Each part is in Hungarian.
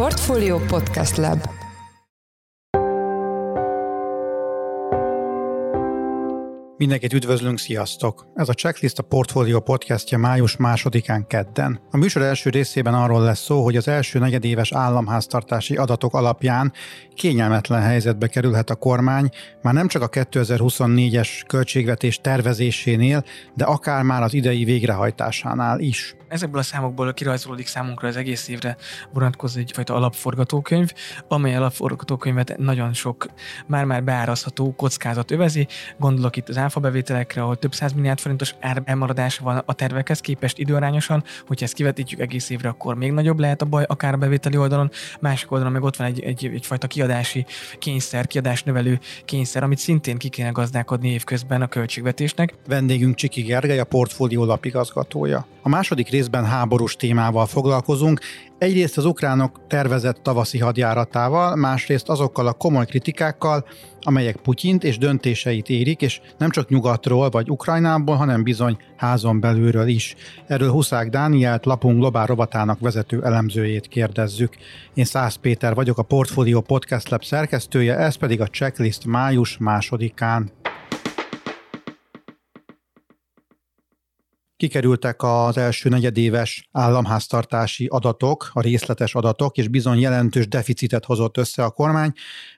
Portfolio Podcast Lab Mindenkit üdvözlünk, sziasztok! Ez a Checklist a Portfolio podcastja május másodikán kedden. A műsor első részében arról lesz szó, hogy az első negyedéves államháztartási adatok alapján kényelmetlen helyzetbe kerülhet a kormány, már nem csak a 2024-es költségvetés tervezésénél, de akár már az idei végrehajtásánál is. Ezekből a számokból kirajzolódik számunkra az egész évre vonatkozó egyfajta alapforgatókönyv, amely alapforgatókönyvet nagyon sok már-már beárazható kockázat övezi. Gondolok itt az áfa bevételekre, ahol több száz milliárd forintos elmaradás van a tervekhez képest időarányosan, hogyha ezt kivetítjük egész évre, akkor még nagyobb lehet a baj, akár a bevételi oldalon. Másik oldalon meg ott van egy, egy, egyfajta kiadási kényszer, kiadás növelő kényszer, amit szintén ki kéne gazdálkodni évközben a költségvetésnek. Vendégünk Csiki Gergely, a portfólió lapigazgatója. A második részben háborús témával foglalkozunk, egyrészt az ukránok tervezett tavaszi hadjáratával, másrészt azokkal a komoly kritikákkal, amelyek Putyint és döntéseit érik, és nem csak nyugatról vagy Ukrajnából, hanem bizony házon belülről is. Erről Huszák Dánielt, lapunk globál rovatának vezető elemzőjét kérdezzük. Én Szász Péter vagyok, a Portfolio Podcast Lab szerkesztője, ez pedig a checklist május másodikán. Kikerültek az első negyedéves államháztartási adatok, a részletes adatok, és bizony jelentős deficitet hozott össze a kormány,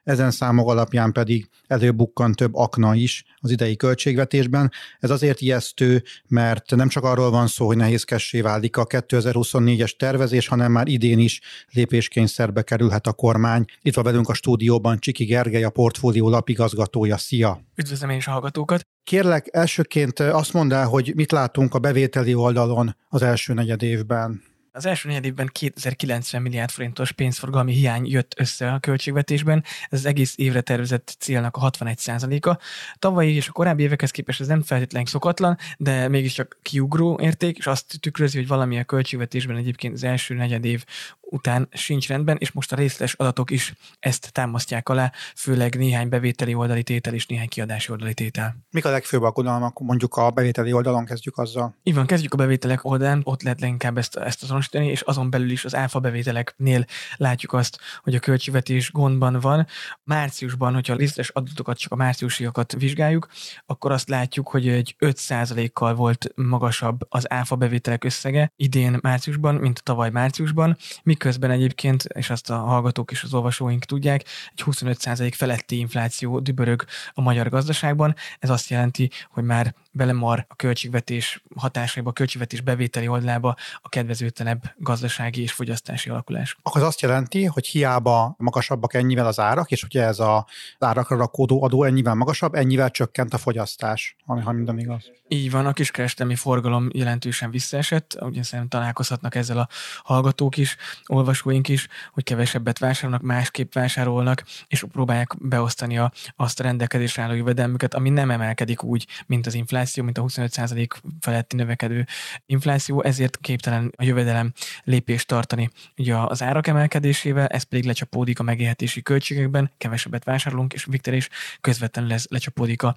ezen számok alapján pedig előbukkan több akna is az idei költségvetésben. Ez azért ijesztő, mert nem csak arról van szó, hogy nehézkessé válik a 2024-es tervezés, hanem már idén is lépéskényszerbe kerülhet a kormány. Itt van velünk a stúdióban Csiki Gergely, a portfólió lapigazgatója. Szia! Üdvözlöm én is a hallgatókat! Kérlek, elsőként azt mondd el, hogy mit látunk a bevételi oldalon az első negyed évben. Az első negyed évben 2090 milliárd forintos pénzforgalmi hiány jött össze a költségvetésben, ez az egész évre tervezett célnak a 61 a Tavalyi és a korábbi évekhez képest ez nem feltétlenül szokatlan, de mégiscsak kiugró érték, és azt tükrözi, hogy valami a költségvetésben egyébként az első negyed év után sincs rendben, és most a részletes adatok is ezt támasztják alá, főleg néhány bevételi oldali tétel és néhány kiadási oldali tétel. Mik a legfőbb aggodalmak, mondjuk a bevételi oldalon kezdjük azzal? Így van, kezdjük a bevételek oldalán, ott lehet leginkább ezt, ezt azonosítani, és azon belül is az áfa bevételeknél látjuk azt, hogy a költségvetés gondban van. Márciusban, hogyha a részletes adatokat, csak a márciusiakat vizsgáljuk, akkor azt látjuk, hogy egy 5%-kal volt magasabb az áfa bevételek összege idén márciusban, mint tavaly márciusban, míg miközben egyébként, és azt a hallgatók és az olvasóink tudják, egy 25% feletti infláció dübörög a magyar gazdaságban. Ez azt jelenti, hogy már belemar a költségvetés hatásaiba, a költségvetés bevételi oldalába a kedvezőtlenebb gazdasági és fogyasztási alakulás. Akkor az azt jelenti, hogy hiába magasabbak ennyivel az árak, és ugye ez az árakra rakódó adó ennyivel magasabb, ennyivel csökkent a fogyasztás, ami ha minden igaz. Így van, a kiskereskedelmi forgalom jelentősen visszaesett, ugye szerintem találkozhatnak ezzel a hallgatók is, olvasóink is, hogy kevesebbet vásárolnak, másképp vásárolnak, és próbálják beosztani a, azt a rendelkezésre álló jövedelmüket, ami nem emelkedik úgy, mint az infláció, mint a 25% feletti növekedő infláció, ezért képtelen a jövedelem lépést tartani ugye az árak emelkedésével, ez pedig lecsapódik a megélhetési költségekben, kevesebbet vásárolunk, és Viktor is közvetlenül ez lecsapódik a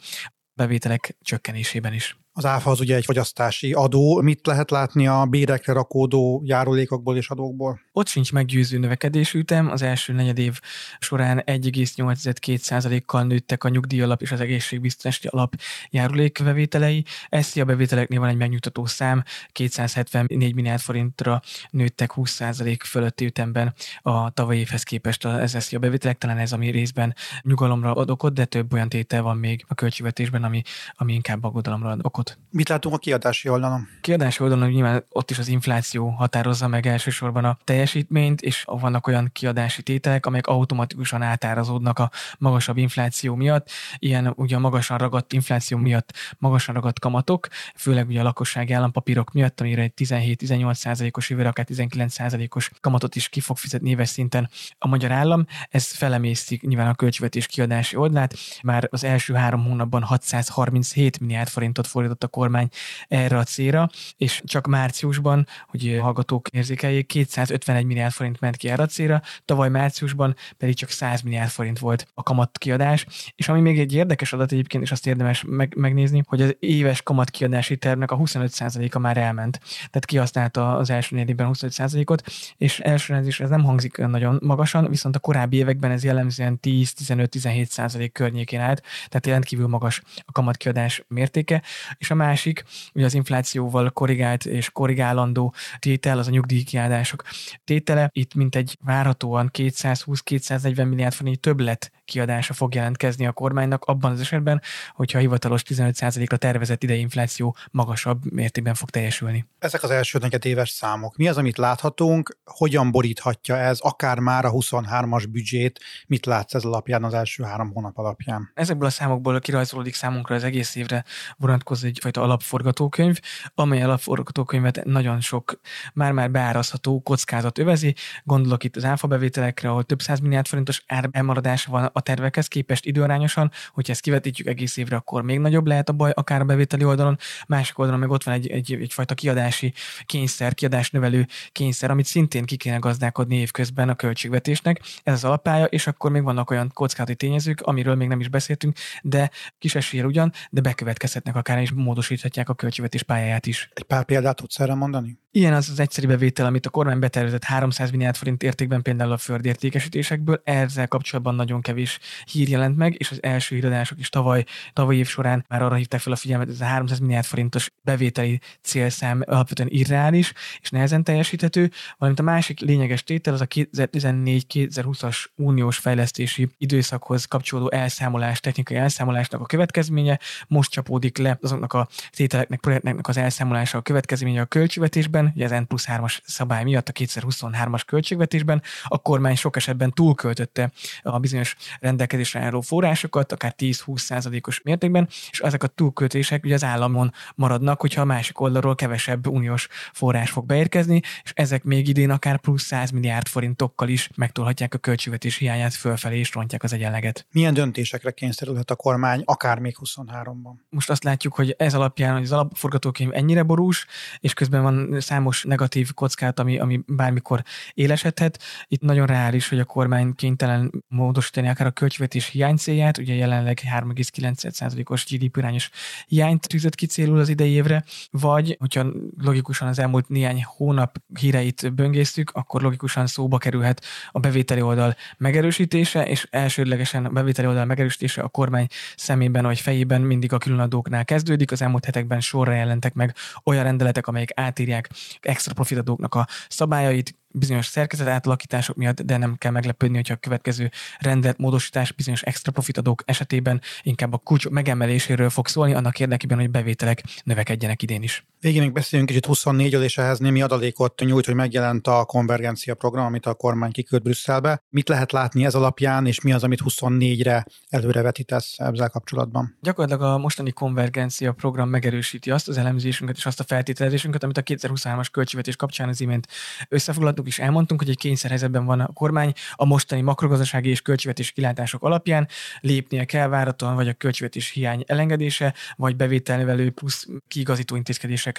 bevételek csökkenésében is. Az áfa az ugye egy fogyasztási adó. Mit lehet látni a bérekre rakódó járulékokból és adókból? Ott sincs meggyőző növekedésű ütem. Az első negyed év során 1,82%-kal nőttek a nyugdíjalap és az egészségbiztonsági alap járulékbevételei. SZIA bevételeknél van egy megnyugtató szám, 274 milliárd forintra nőttek 20% fölötti ütemben a tavalyi évhez képest az SZIA bevételek. Talán ez, ami részben nyugalomra ad okot, de több olyan tétel van még a költségvetésben, ami, ami inkább aggodalomra ad okot számot. Mit látunk a kiadási oldalon? Kiadási oldalon nyilván ott is az infláció határozza meg elsősorban a teljesítményt, és vannak olyan kiadási tételek, amelyek automatikusan átárazódnak a magasabb infláció miatt. Ilyen ugye a magasan ragadt infláció miatt magasan ragadt kamatok, főleg ugye a lakossági állampapírok miatt, amire egy 17-18 százalékos jövőre, akár 19 százalékos kamatot is ki fog fizetni éves szinten a magyar állam. Ez felemészik nyilván a költségvetés kiadási oldalát. Már az első három hónapban 637 milliárd forintot fordított fordított a kormány erre a célra, és csak márciusban, hogy hallgatók érzékeljék, 251 milliárd forint ment ki erre a célra, tavaly márciusban pedig csak 100 milliárd forint volt a kamatkiadás, és ami még egy érdekes adat egyébként, és azt érdemes meg, megnézni, hogy az éves kamatkiadási tervnek a 25%-a már elment. Tehát kihasználta az első negyedében 25%-ot, és első ez nem hangzik nagyon magasan, viszont a korábbi években ez jellemzően 10-15-17% környékén állt, tehát rendkívül magas a kamatkiadás mértéke. És a másik, ugye az inflációval korrigált és korrigálandó tétel, az a nyugdíjkiadások tétele. Itt mintegy várhatóan 220-240 milliárd forint többlet kiadása fog jelentkezni a kormánynak abban az esetben, hogyha a hivatalos 15%-ra tervezett idei infláció magasabb mértékben fog teljesülni. Ezek az első éves számok. Mi az, amit láthatunk? Hogyan boríthatja ez akár már a 23-as büdzsét? Mit látsz ez alapján az első három hónap alapján? Ezekből a számokból kirajzolódik számunkra az egész évre vonatkozó egyfajta alapforgatókönyv, amely alapforgatókönyvet nagyon sok már-már beárazható kockázat övezi. Gondolok itt az áfa bevételekre, ahol több száz milliárd forintos elmaradás van a tervekhez képest időarányosan, hogyha ezt kivetítjük egész évre, akkor még nagyobb lehet a baj, akár a bevételi oldalon, másik oldalon meg ott van egy, egy, egyfajta kiadási kényszer, kiadás növelő kényszer, amit szintén ki kéne gazdálkodni évközben a költségvetésnek. Ez az alapája, és akkor még vannak olyan kockázati tényezők, amiről még nem is beszéltünk, de kis eséllyel ugyan, de bekövetkezhetnek akár, és módosíthatják a költségvetés pályáját is. Egy pár példát tudsz erre mondani? Ilyen az az egyszerű bevétel, amit a kormány betervezett 300 milliárd forint értékben például a földértékesítésekből. Ezzel kapcsolatban nagyon kevés hír jelent meg, és az első híradások is tavaly, tavaly év során már arra hívták fel a figyelmet, ez a 300 milliárd forintos bevételi célszám alapvetően irreális és nehezen teljesíthető, valamint a másik lényeges tétel az a 2014-2020-as uniós fejlesztési időszakhoz kapcsolódó elszámolás, technikai elszámolásnak a következménye. Most csapódik le azoknak a tételeknek, projektnek az elszámolása a következménye a költségvetésben, esetben, ugye az N plusz 3-as szabály miatt a 2023-as költségvetésben a kormány sok esetben túlköltötte a bizonyos rendelkezésre álló forrásokat, akár 10-20 százalékos mértékben, és ezek a túlköltések ugye az államon maradnak, hogyha a másik oldalról kevesebb uniós forrás fog beérkezni, és ezek még idén akár plusz 100 milliárd forintokkal is megtolhatják a költségvetés hiányát fölfelé és rontják az egyenleget. Milyen döntésekre kényszerülhet a kormány, akár még 23-ban? Most azt látjuk, hogy ez alapján, hogy az alapforgatókönyv ennyire borús, és közben van számos negatív kockát, ami, ami bármikor élesedhet. Itt nagyon reális, hogy a kormány kénytelen módosítani akár a költségvetés hiány célját, ugye jelenleg 3,9%-os GDP irányos hiányt tűzött ki célul az idei évre, vagy hogyha logikusan az elmúlt néhány hónap híreit böngésztük, akkor logikusan szóba kerülhet a bevételi oldal megerősítése, és elsődlegesen a bevételi oldal megerősítése a kormány szemében vagy fejében mindig a különadóknál kezdődik. Az elmúlt hetekben sorra jelentek meg olyan rendeletek, amelyek átírják extra profitadóknak a szabályait, bizonyos szerkezet átalakítások miatt, de nem kell meglepődni, hogyha a következő rendet módosítás bizonyos extra profitadók esetében inkább a kulcs megemeléséről fog szólni, annak érdekében, hogy bevételek növekedjenek idén is. Végén még beszéljünk kicsit 24-ről, és ehhez némi adalékot nyújt, hogy megjelent a konvergencia program, amit a kormány kiküld Brüsszelbe. Mit lehet látni ez alapján, és mi az, amit 24-re előrevetítesz ezzel kapcsolatban? Gyakorlatilag a mostani konvergencia program megerősíti azt az elemzésünket és azt a feltételezésünket, amit a 2023-as költségvetés kapcsán az imént összefoglaltuk is elmondtunk, hogy egy kényszerhelyzetben van a kormány a mostani makrogazdasági és költségvetés kilátások alapján lépnie kell váraton, vagy a költségvetés hiány elengedése, vagy bevételnövelő plusz kiigazító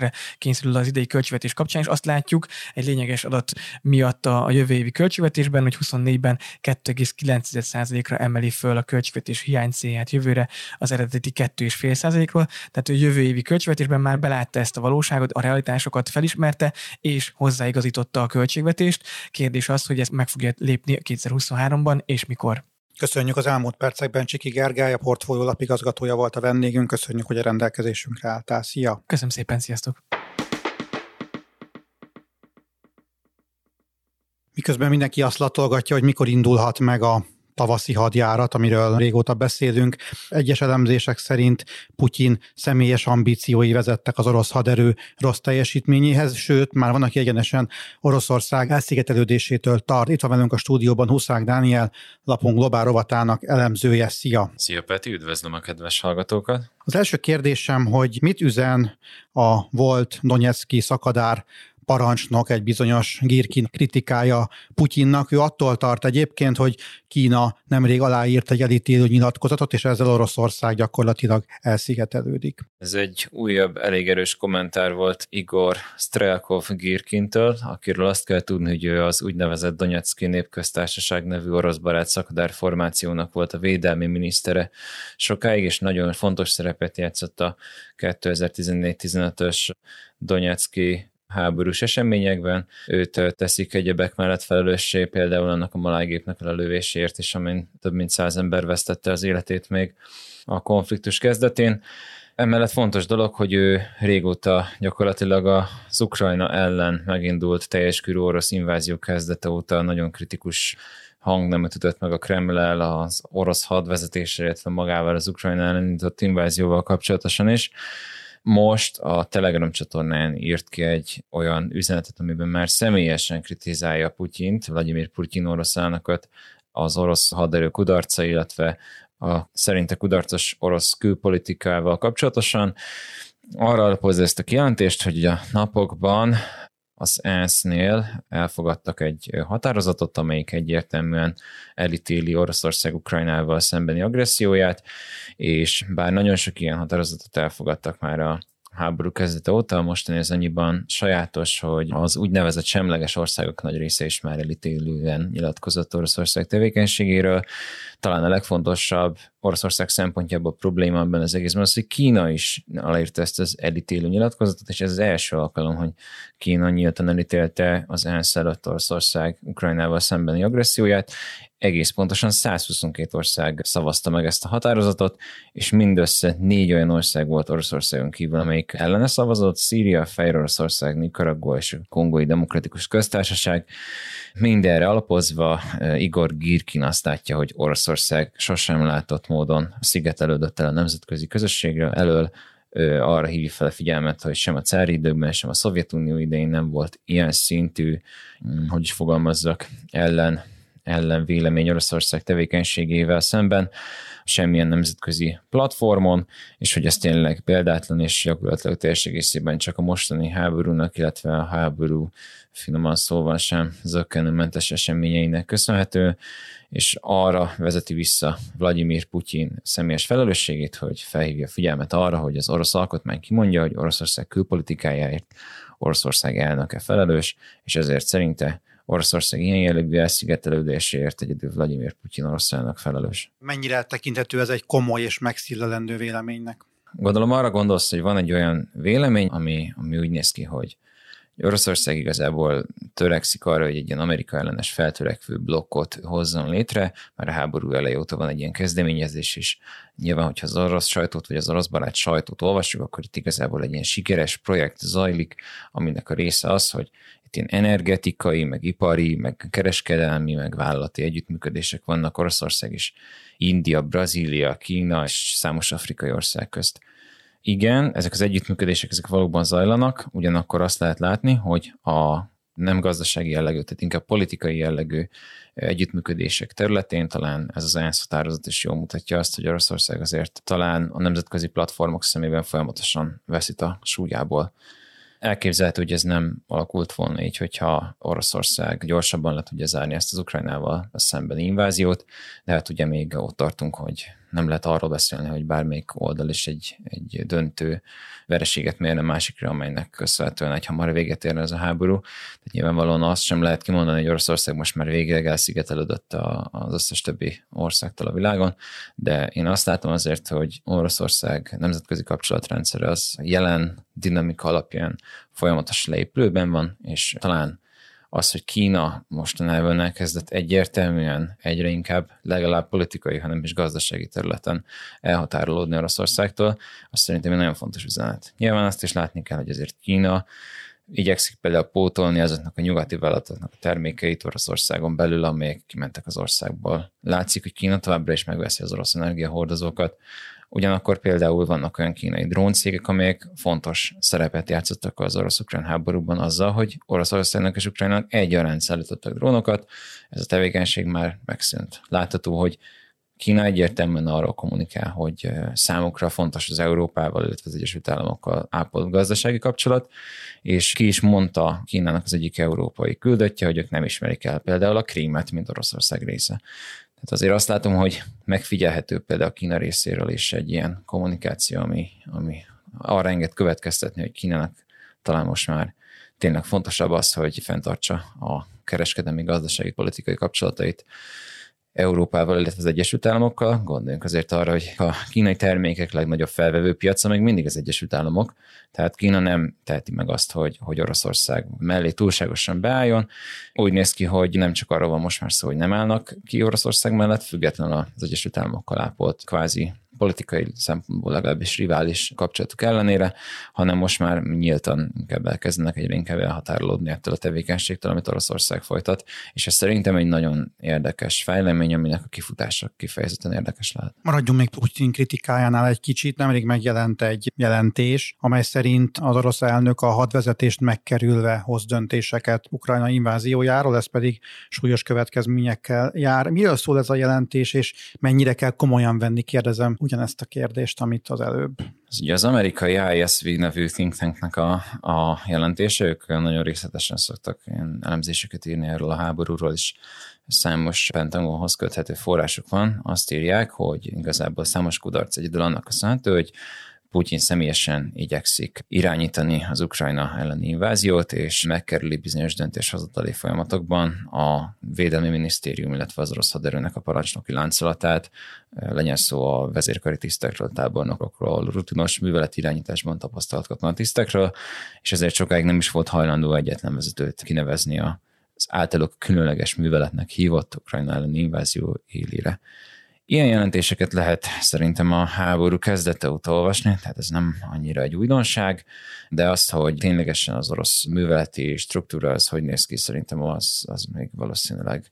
intézkedésekre kényszerül az idei költségvetés kapcsán, és azt látjuk egy lényeges adat miatt a, a jövő évi költségvetésben, hogy 24-ben 2,9%-ra emeli föl a költségvetés hiány célját jövőre az eredeti 2,5%-ról, tehát a jövő évi költségvetésben már belátta ezt a valóságot, a realitásokat felismerte, és hozzáigazította a költségvetést. Kérdés az, hogy ez meg fogja lépni 2023-ban, és mikor. Köszönjük az elmúlt percekben Csiki Gergely, a portfólió lapigazgatója volt a vendégünk. Köszönjük, hogy a rendelkezésünkre álltál. Szia! Köszönöm szépen, sziasztok! Miközben mindenki azt latolgatja, hogy mikor indulhat meg a tavaszi hadjárat, amiről régóta beszélünk. Egyes elemzések szerint Putyin személyes ambíciói vezettek az orosz haderő rossz teljesítményéhez, sőt, már van, aki egyenesen Oroszország elszigetelődésétől tart. Itt van velünk a stúdióban Huszák Dániel, lapunk globál rovatának elemzője. Szia! Szia Peti, üdvözlöm a kedves hallgatókat! Az első kérdésem, hogy mit üzen a volt Donetszki szakadár parancsnok, egy bizonyos Girkin kritikája Putyinnak. Ő attól tart egyébként, hogy Kína nemrég aláírt egy elítélő nyilatkozatot, és ezzel Oroszország gyakorlatilag elszigetelődik. Ez egy újabb, elég erős kommentár volt Igor Strelkov Girkintől, akiről azt kell tudni, hogy ő az úgynevezett Donetszki Népköztársaság nevű orosz barát szakadár formációnak volt a védelmi minisztere sokáig, és nagyon fontos szerepet játszott a 2014-15-ös Donetszki háborús eseményekben. Őt teszik egyebek mellett felelőssé, például annak a malájgépnek a lövésért is, amin több mint száz ember vesztette az életét még a konfliktus kezdetén. Emellett fontos dolog, hogy ő régóta gyakorlatilag az Ukrajna ellen megindult teljes körű orosz invázió kezdete óta nagyon kritikus hangnemet ütött meg a kreml az orosz hadvezetésre, illetve magával az Ukrajna ellen indított invázióval kapcsolatosan is most a Telegram csatornán írt ki egy olyan üzenetet, amiben már személyesen kritizálja Putyint, Vladimir Putyin orosz elnököt, az orosz haderő kudarca, illetve a szerinte kudarcos orosz külpolitikával kapcsolatosan. Arra alapozza ezt a kijelentést, hogy a napokban az ENSZ-nél elfogadtak egy határozatot, amelyik egyértelműen elítéli Oroszország Ukrajnával szembeni agresszióját, és bár nagyon sok ilyen határozatot elfogadtak már a háború kezdete óta, mostani az annyiban sajátos, hogy az úgynevezett semleges országok nagy része is már elítélően nyilatkozott Oroszország tevékenységéről. Talán a legfontosabb Oroszország szempontjából probléma ebben az egészben az, hogy Kína is aláírta ezt az elítélő nyilatkozatot, és ez az első alkalom, hogy Kína nyíltan elítélte az ENSZ előtt Oroszország Ukrajnával szembeni agresszióját, egész pontosan 122 ország szavazta meg ezt a határozatot, és mindössze négy olyan ország volt Oroszországon kívül, amelyik ellene szavazott, Szíria, Fejroroszország, Nicaragua és a Kongói Demokratikus Köztársaság. Mindenre alapozva eh, Igor Girkin azt látja, hogy Oroszország sosem látott módon szigetelődött el a nemzetközi közösségről elől, arra hívja fel a figyelmet, hogy sem a cári időkben, sem a Szovjetunió idején nem volt ilyen szintű, hm, hogy is fogalmazzak, ellen ellen vélemény Oroszország tevékenységével szemben semmilyen nemzetközi platformon, és hogy ez tényleg példátlan, és gyakorlatilag teljes egészében csak a mostani háborúnak, illetve a háború finoman szóval sem zöggenőmentes eseményeinek köszönhető, és arra vezeti vissza Vladimir Putyin személyes felelősségét, hogy felhívja figyelmet arra, hogy az orosz alkotmány kimondja, hogy Oroszország külpolitikájáért Oroszország elnöke felelős, és ezért szerinte Oroszország ilyen jellegű elszigetelődéséért egyedül Vladimir Putyin oroszának felelős. Mennyire tekinthető ez egy komoly és megszillelendő véleménynek? Gondolom arra gondolsz, hogy van egy olyan vélemény, ami, ami úgy néz ki, hogy Oroszország igazából törekszik arra, hogy egy ilyen Amerika ellenes feltörekvő blokkot hozzon létre, már a háború elejé óta van egy ilyen kezdeményezés is. Nyilván, hogyha az orosz sajtót vagy az orosz barát sajtót olvasjuk, akkor itt igazából egy ilyen sikeres projekt zajlik, aminek a része az, hogy itt ilyen energetikai, meg ipari, meg kereskedelmi, meg vállalati együttműködések vannak Oroszország is, India, Brazília, Kína és számos afrikai ország közt. Igen, ezek az együttműködések, ezek valóban zajlanak, ugyanakkor azt lehet látni, hogy a nem gazdasági jellegű, tehát inkább politikai jellegű együttműködések területén talán ez az ENSZ határozat is jól mutatja azt, hogy Oroszország azért talán a nemzetközi platformok szemében folyamatosan veszít a súlyából. Elképzelhető, hogy ez nem alakult volna így, hogyha Oroszország gyorsabban le tudja zárni ezt az Ukrajnával a szembeni inváziót, de hát ugye még ott tartunk, hogy nem lehet arról beszélni, hogy bármelyik oldal is egy, egy döntő vereséget mérne másikra, amelynek köszönhetően egy hamar véget érne ez a háború. Tehát nyilvánvalóan azt sem lehet kimondani, hogy Oroszország most már végleg elszigetelődött az összes többi országtól a világon, de én azt látom azért, hogy Oroszország nemzetközi kapcsolatrendszere az jelen dinamika alapján folyamatos leépülőben van, és talán az, hogy Kína mostanában elkezdett egyértelműen egyre inkább legalább politikai, hanem is gazdasági területen elhatárolódni Oroszországtól, azt szerintem egy nagyon fontos üzenet. Nyilván azt is látni kell, hogy azért Kína igyekszik például pótolni azoknak a nyugati vállalatoknak a termékeit Oroszországon belül, amelyek kimentek az országból. Látszik, hogy Kína továbbra is megveszi az orosz energiahordozókat, Ugyanakkor például vannak olyan kínai dróncégek, amelyek fontos szerepet játszottak az orosz-ukrán háborúban azzal, hogy Oroszországnak és Ukrajnának egyaránt szállítottak drónokat, ez a tevékenység már megszűnt. Látható, hogy Kína egyértelműen arról kommunikál, hogy számukra fontos az Európával, illetve az Egyesült Államokkal ápolt gazdasági kapcsolat, és ki is mondta Kínának az egyik európai küldöttje, hogy ők nem ismerik el például a Krímet, mint Oroszország része. Tehát azért azt látom, hogy megfigyelhető például a Kína részéről is egy ilyen kommunikáció, ami, ami arra enged következtetni, hogy Kínának talán most már tényleg fontosabb az, hogy fenntartsa a kereskedelmi, gazdasági, politikai kapcsolatait Európával, illetve az Egyesült Államokkal. Gondoljunk azért arra, hogy a kínai termékek legnagyobb felvevő piaca még mindig az Egyesült Államok, tehát Kína nem teheti meg azt, hogy, hogy Oroszország mellé túlságosan beálljon. Úgy néz ki, hogy nem csak arról van most már szó, hogy nem állnak ki Oroszország mellett, függetlenül az Egyesült Államokkal ápolt kvázi politikai szempontból legalábbis rivális kapcsolatuk ellenére, hanem most már nyíltan inkább elkezdenek egyre inkább elhatárolódni ettől a tevékenységtől, amit Oroszország folytat, és ez szerintem egy nagyon érdekes fejlemény, aminek a kifutása kifejezetten érdekes lehet. Maradjunk még Putin kritikájánál egy kicsit, nemrég megjelent egy jelentés, amely szerint az orosz elnök a hadvezetést megkerülve hoz döntéseket Ukrajna inváziójáról, ez pedig súlyos következményekkel jár. Miről szól ez a jelentés, és mennyire kell komolyan venni, kérdezem ugyanezt a kérdést, amit az előbb. Ez ugye az amerikai ISV nevű think tanknek a, a jelentése, ők nagyon részletesen szoktak ilyen elemzéseket írni erről a háborúról, és számos Pentagonhoz köthető források van. Azt írják, hogy igazából számos kudarc egyedül annak köszönhető, hogy Putyin személyesen igyekszik irányítani az Ukrajna elleni inváziót, és megkerüli bizonyos döntéshozatali folyamatokban a Védelmi Minisztérium, illetve az orosz haderőnek a parancsnoki láncolatát, legyen szó a vezérkari tisztekről, tábornokokról, rutinos művelet irányításban tapasztalat tisztekről, és ezért sokáig nem is volt hajlandó egyetlen vezetőt kinevezni az általuk különleges műveletnek hívott Ukrajna elleni invázió élére. Ilyen jelentéseket lehet szerintem a háború kezdete óta olvasni, tehát ez nem annyira egy újdonság, de azt, hogy ténylegesen az orosz műveleti struktúra az hogy néz ki, szerintem az, az még valószínűleg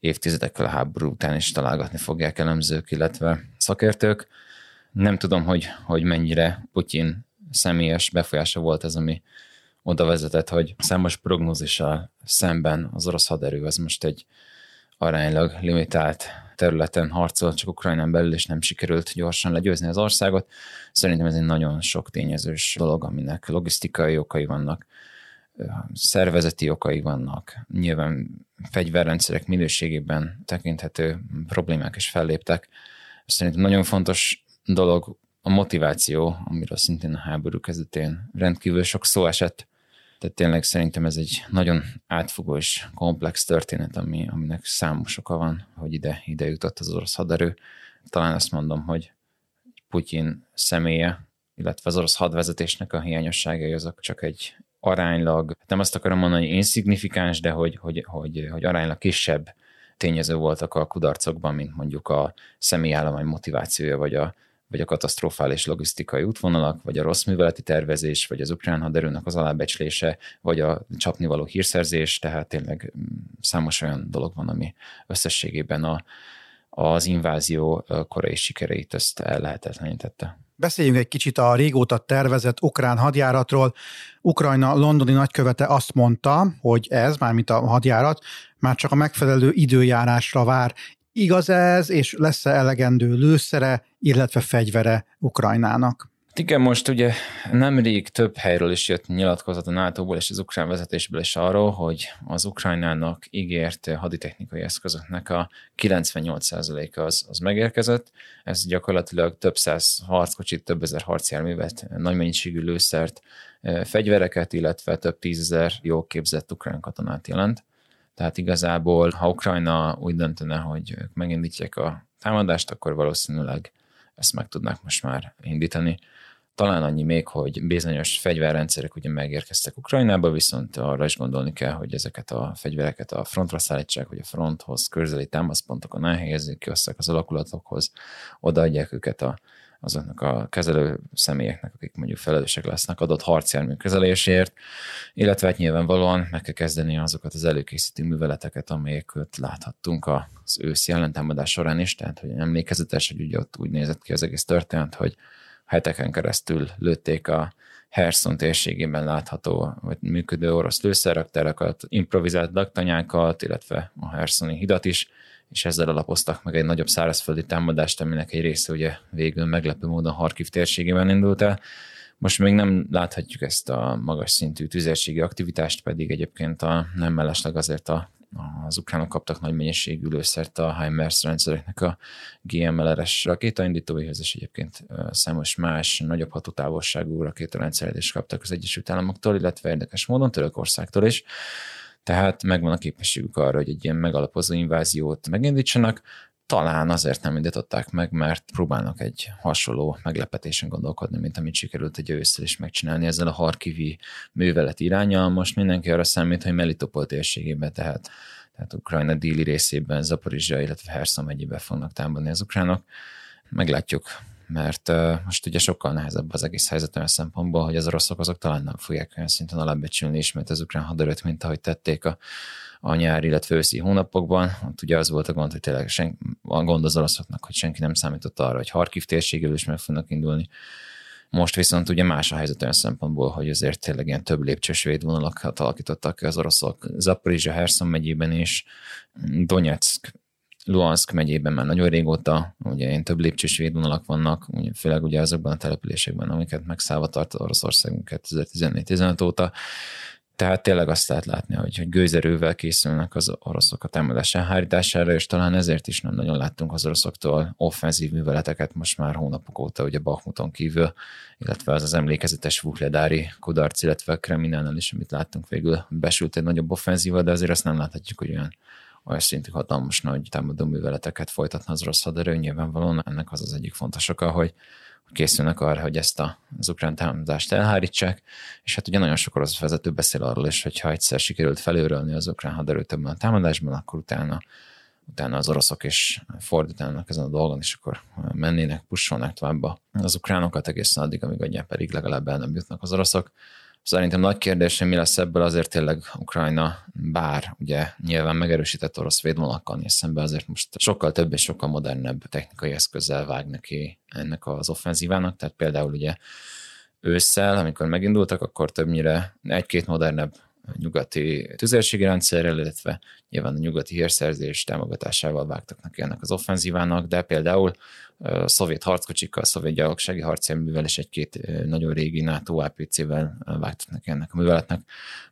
évtizedekkel a háború után is találgatni fogják elemzők, illetve szakértők. Nem tudom, hogy, hogy mennyire Putyin személyes befolyása volt ez, ami oda vezetett, hogy számos prognózissal szemben az orosz haderő az most egy aránylag limitált területen harcol, csak Ukrajnán belül, és nem sikerült gyorsan legyőzni az országot. Szerintem ez egy nagyon sok tényezős dolog, aminek logisztikai okai vannak, szervezeti okai vannak, nyilván fegyverrendszerek minőségében tekinthető problémák is felléptek. Szerintem nagyon fontos dolog a motiváció, amiről szintén a háború kezdetén rendkívül sok szó esett, tehát tényleg szerintem ez egy nagyon átfogó és komplex történet, ami, aminek számos oka van, hogy ide, ide jutott az orosz haderő. Talán azt mondom, hogy Putyin személye, illetve az orosz hadvezetésnek a hiányosságai azok csak egy aránylag, nem azt akarom mondani, hogy insignifikáns, de hogy, hogy, hogy, hogy aránylag kisebb tényező voltak a kudarcokban, mint mondjuk a személyállomány motivációja, vagy a, vagy a katasztrofális logisztikai útvonalak, vagy a rossz műveleti tervezés, vagy az ukrán haderőnek az alábecslése, vagy a csapnivaló hírszerzés, tehát tényleg mm, számos olyan dolog van, ami összességében a, az invázió korai sikereit ezt ellehetetlenítette. Beszéljünk egy kicsit a régóta tervezett ukrán hadjáratról. Ukrajna londoni nagykövete azt mondta, hogy ez, mármint a hadjárat, már csak a megfelelő időjárásra vár. Igaz ez, és lesz-e elegendő lőszere, illetve fegyvere Ukrajnának? Hát igen, most ugye nemrég több helyről is jött nyilatkozat a NATO-ból és az ukrán vezetésből is arról, hogy az Ukrajnának ígért haditechnikai eszközöknek a 98%-a az, az megérkezett. Ez gyakorlatilag több száz harckocsit, több ezer harcjárművet, nagy mennyiségű lőszert, fegyvereket, illetve több tízezer jó képzett ukrán katonát jelent. Tehát igazából, ha Ukrajna úgy döntene, hogy ők megindítják a támadást, akkor valószínűleg ezt meg tudnak most már indítani. Talán annyi még, hogy bizonyos fegyverrendszerek ugye megérkeztek Ukrajnába, viszont arra is gondolni kell, hogy ezeket a fegyvereket a frontra szállítsák, hogy a fronthoz közeli támaszpontokon elhelyezzék ki, az alakulatokhoz, odaadják őket a azoknak a kezelő személyeknek, akik mondjuk felelősek lesznek adott harcjármű kezelésért, illetve hát nyilvánvalóan meg kell kezdeni azokat az előkészítő műveleteket, amelyeket láthattunk az őszi ellentámadás során is, tehát hogy emlékezetes, hogy ugye ott úgy nézett ki az egész történet, hogy heteken keresztül lőtték a Herson térségében látható, vagy működő orosz lőszerraktárakat, improvizált laktanyákat, illetve a Hersoni hidat is, és ezzel alapoztak meg egy nagyobb szárazföldi támadást, aminek egy része ugye végül meglepő módon Harkiv térségében indult el. Most még nem láthatjuk ezt a magas szintű tüzérségi aktivitást, pedig egyébként a nem mellesleg azért a, az ukránok kaptak nagy mennyiségű lőszert a HIMARS rendszereknek a GMLR-es rakétaindítóihoz, és egyébként számos más nagyobb hatótávolságú rakétarendszeret is kaptak az Egyesült Államoktól, illetve érdekes módon Törökországtól is. Tehát megvan a képességük arra, hogy egy ilyen megalapozó inváziót megindítsanak, talán azért nem indították meg, mert próbálnak egy hasonló meglepetésen gondolkodni, mint amit sikerült egy ősszel is megcsinálni ezzel a Harkivi művelet irányal. Most mindenki arra számít, hogy Melitopol térségében, tehát, tehát Ukrajna déli részében, Zaporizsia, illetve Herszon megyébe fognak támadni az ukránok. Meglátjuk, mert most ugye sokkal nehezebb az egész helyzet olyan szempontból, hogy az oroszok azok talán nem fogják olyan szinten alábecsülni ismét az ukrán haderőt, mint ahogy tették a, a nyár, illetve őszi hónapokban. Ott ugye az volt a gond, hogy tényleg sen, a gond az oroszoknak, hogy senki nem számított arra, hogy Harkiv térségéből is meg fognak indulni. Most viszont ugye más a helyzet olyan szempontból, hogy azért tényleg ilyen több lépcsős védvonalakat alakítottak az oroszok. Zaporizsia, Herson megyében is, Donetsk Luhansk megyében már nagyon régóta, ugye én több lépcsős védvonalak vannak, főleg ugye azokban a településekben, amiket megszállva tart Oroszországunk 2014-15 óta. Tehát tényleg azt lehet látni, hogy, hogy gőzerővel készülnek az oroszok a támadás elhárítására, és talán ezért is nem nagyon láttunk az oroszoktól offenzív műveleteket most már hónapok óta, ugye Bakhmuton kívül, illetve az az emlékezetes Vukledári kudarc, illetve Kreminánál is, amit láttunk végül, besült egy nagyobb offenzíva, de azért azt nem láthatjuk, hogy olyan olyan szintű hatalmas nagy támadó műveleteket folytatna az orosz haderő. Nyilvánvalóan ennek az az egyik fontos oka, hogy készülnek arra, hogy ezt az ukrán támadást elhárítsák, és hát ugye nagyon sok orosz vezető beszél arról is, hogy ha egyszer sikerült felőrölni az ukrán haderőt ebben a támadásban, akkor utána utána az oroszok is fordítanak ezen a dolgon, és akkor mennének, pusolnak tovább az ukránokat egészen addig, amíg adják pedig legalább el nem jutnak az oroszok. Szerintem nagy kérdés, hogy mi lesz ebből, azért tényleg Ukrajna, bár ugye nyilván megerősített orosz védvonalakkal néz szembe, azért most sokkal több és sokkal modernebb technikai eszközzel vág neki ennek az offenzívának, tehát például ugye ősszel, amikor megindultak, akkor többnyire egy-két modernebb nyugati tüzérségi rendszerrel, illetve nyilván a nyugati hírszerzés támogatásával vágtak neki ennek az offenzívának, de például a szovjet harckocsikkal, a szovjet gyalogsági harcjárművel és egy-két nagyon régi NATO APC-vel vágtak neki ennek a műveletnek.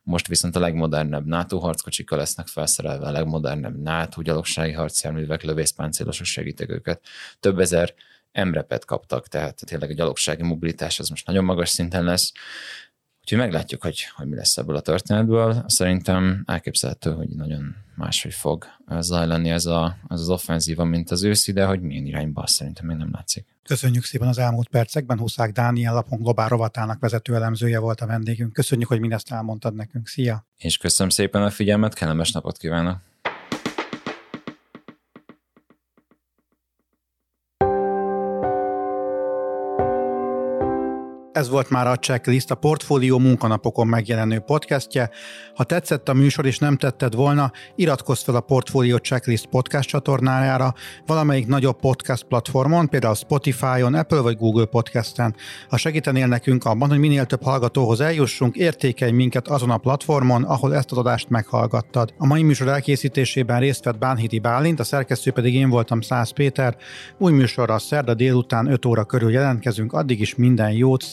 Most viszont a legmodernebb NATO harckocsikkal lesznek felszerelve, a legmodernebb NATO gyalogsági harcjárművek, lövészpáncélosok segítek őket. Több ezer emrepet kaptak, tehát tényleg a gyalogsági mobilitás az most nagyon magas szinten lesz. Úgyhogy meglátjuk, hogy, hogy mi lesz ebből a történetből. Szerintem elképzelhető, hogy nagyon máshogy fog zajlani ez, a, ez az offenzíva, mint az őszi, de hogy milyen irányba, szerintem még nem látszik. Köszönjük szépen az elmúlt percekben. Huszák Dániel lapon globál rovatának vezető elemzője volt a vendégünk. Köszönjük, hogy mindezt elmondtad nekünk. Szia! És köszönöm szépen a figyelmet, kellemes napot kívánok! Ez volt már a Checklist, a Portfólió munkanapokon megjelenő podcastje. Ha tetszett a műsor és nem tetted volna, iratkozz fel a Portfólió Checklist podcast csatornájára, valamelyik nagyobb podcast platformon, például Spotify-on, Apple vagy Google Podcasten. Ha segítenél nekünk abban, hogy minél több hallgatóhoz eljussunk, értékelj minket azon a platformon, ahol ezt az adást meghallgattad. A mai műsor elkészítésében részt vett Bánhidi Bálint, a szerkesztő pedig én voltam Szász Péter. Új műsorra szerda délután 5 óra körül jelentkezünk, addig is minden jót,